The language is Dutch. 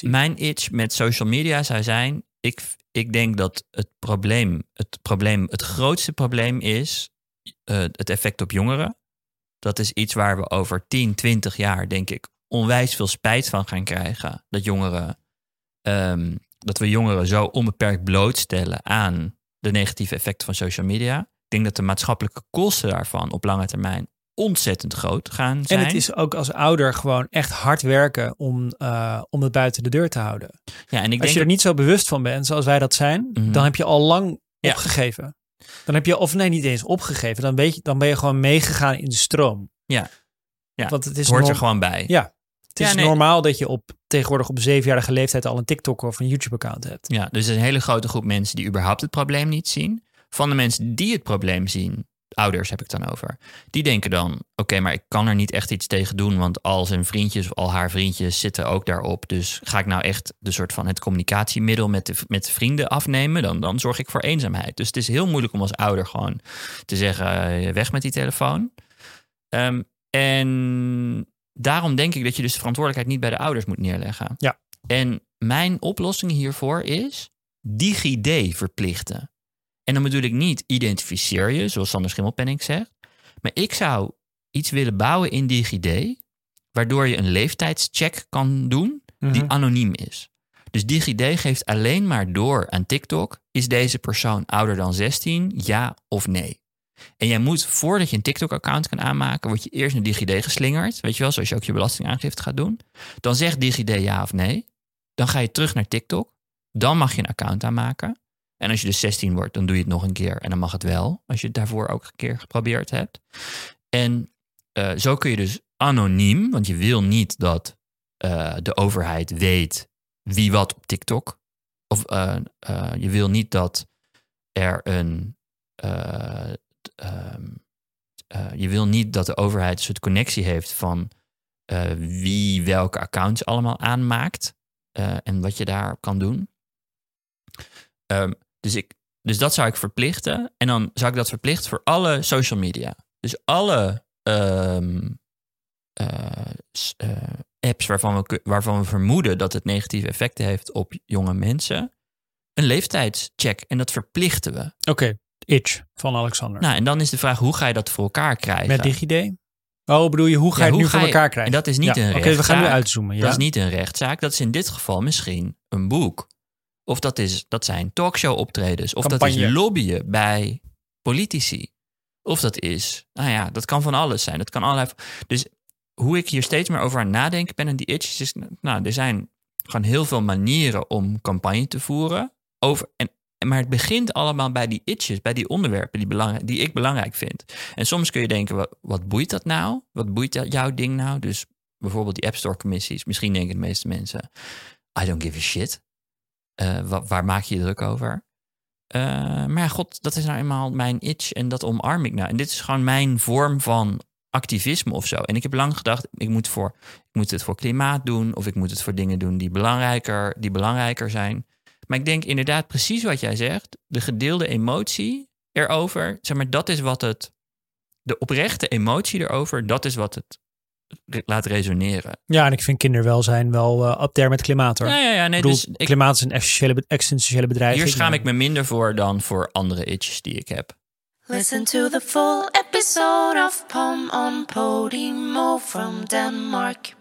Mijn itch met social media zou zijn, ik, ik denk dat het probleem, het probleem, het grootste probleem is uh, het effect op jongeren. Dat is iets waar we over 10, 20 jaar, denk ik, onwijs veel spijt van gaan krijgen. Dat jongeren, um, dat we jongeren zo onbeperkt blootstellen aan de negatieve effecten van social media. Ik denk dat de maatschappelijke kosten daarvan op lange termijn ontzettend groot gaan zijn. En het is ook als ouder gewoon echt hard werken om, uh, om het buiten de deur te houden. Ja, en ik als denk je er niet zo bewust van bent, zoals wij dat zijn, Mm -hmm. dan heb je al lang ja. opgegeven. Dan heb je, of nee, niet eens opgegeven. Dan, weet je, dan ben je gewoon meegegaan in de stroom. Ja. ja. Want het is hoort er gewoon bij. Ja. Het is ja, nee. normaal dat je op, tegenwoordig op zevenjarige leeftijd al een TikTok of een YouTube-account hebt. Ja, dus er is een hele grote groep mensen die überhaupt het probleem niet zien. Van de mensen die het probleem zien, ouders heb ik dan over. Die denken dan, oké, okay, maar ik kan er niet echt iets tegen doen, want al zijn vriendjes of al haar vriendjes zitten ook daarop. Dus ga ik nou echt de soort van het communicatiemiddel met de, met de vrienden afnemen, dan, dan zorg ik voor eenzaamheid. Dus het is heel moeilijk om als ouder gewoon te zeggen, weg met die telefoon. Um, en daarom denk ik dat je dus de verantwoordelijkheid niet bij de ouders moet neerleggen. Ja. En mijn oplossing hiervoor is DigiD verplichten. En dan bedoel ik niet identificeer je, zoals Sander Schimmelpenning zegt. Maar ik zou iets willen bouwen in DigiD, waardoor je een leeftijdscheck kan doen die Mhm. anoniem is. Dus DigiD geeft alleen maar door aan TikTok: is deze persoon ouder dan 16, ja of nee? En jij moet, voordat je een TikTok-account kan aanmaken, word je eerst naar DigiD geslingerd. Weet je wel, zoals je ook je belastingaangifte gaat doen. Dan zegt DigiD ja of nee. Dan ga je terug naar TikTok. Dan mag je een account aanmaken. En als je dus 16 wordt, dan doe je het nog een keer. En dan mag het wel, als je het daarvoor ook een keer geprobeerd hebt. En uh, zo kun je dus anoniem, want je wil niet dat uh, de overheid weet wie wat op TikTok. Of uh, je wil niet dat er een. Um, je wil niet dat de overheid een soort connectie heeft van wie welke accounts allemaal aanmaakt. en wat je daar kan doen. Um, dus, ik, dus dat zou ik verplichten. En dan zou ik dat verplichten voor alle social media. Dus alle um, uh, uh, apps waarvan we, waarvan we vermoeden dat het negatieve effecten heeft op jonge mensen. Een leeftijdscheck. En dat verplichten we. Oké, okay. Itch van Alexander. Nou, en dan is de vraag, hoe ga je dat voor elkaar krijgen? Met DigiD? Oh, bedoel je, hoe ga je ja, het nu voor elkaar krijgen? En dat is niet ja, een Oké, rechtszaak. we gaan nu uitzoomen. Ja? Dat is niet een rechtszaak. Dat is in dit geval misschien een boek. Of dat, is, dat zijn talkshow optredens. Of Campagne. dat is lobbyen bij politici. Of dat is, nou ja, dat kan van alles zijn. Dat kan allerlei. Dus hoe ik hier steeds meer over aan nadenken ben en die itches is, nou, er zijn gewoon heel veel manieren om campagne te voeren. Over, en, maar het begint allemaal bij die itches, bij die onderwerpen die, belangrijk, die ik belangrijk vind. En soms kun je denken, wat, wat boeit dat nou? Wat boeit dat, jouw ding nou? Dus bijvoorbeeld die App Store commissies. Misschien denken de meeste mensen, I don't give a shit. Uh, waar, maak je je druk over? Uh, maar ja, god, dat is nou eenmaal mijn itch en dat omarm ik nou. En dit is gewoon mijn vorm van activisme of zo. En ik heb lang gedacht, ik moet, voor, ik moet het voor klimaat doen... of ik moet het voor dingen doen die belangrijker, die belangrijker zijn. Maar ik denk inderdaad precies wat jij zegt. De gedeelde emotie erover, zeg maar, dat is wat het... De oprechte emotie erover, dat is wat het laat resoneren. Ja, en ik vind kinderwelzijn wel uh, up there met klimaat hoor. Ja, ja, ja. Nee, ik bedoel, dus ik, klimaat is een existentiële, existentiële bedreiging. Hier schaam ik me minder voor dan voor andere itches die ik heb. Listen to the full episode of Pom on Podimo from Denmark.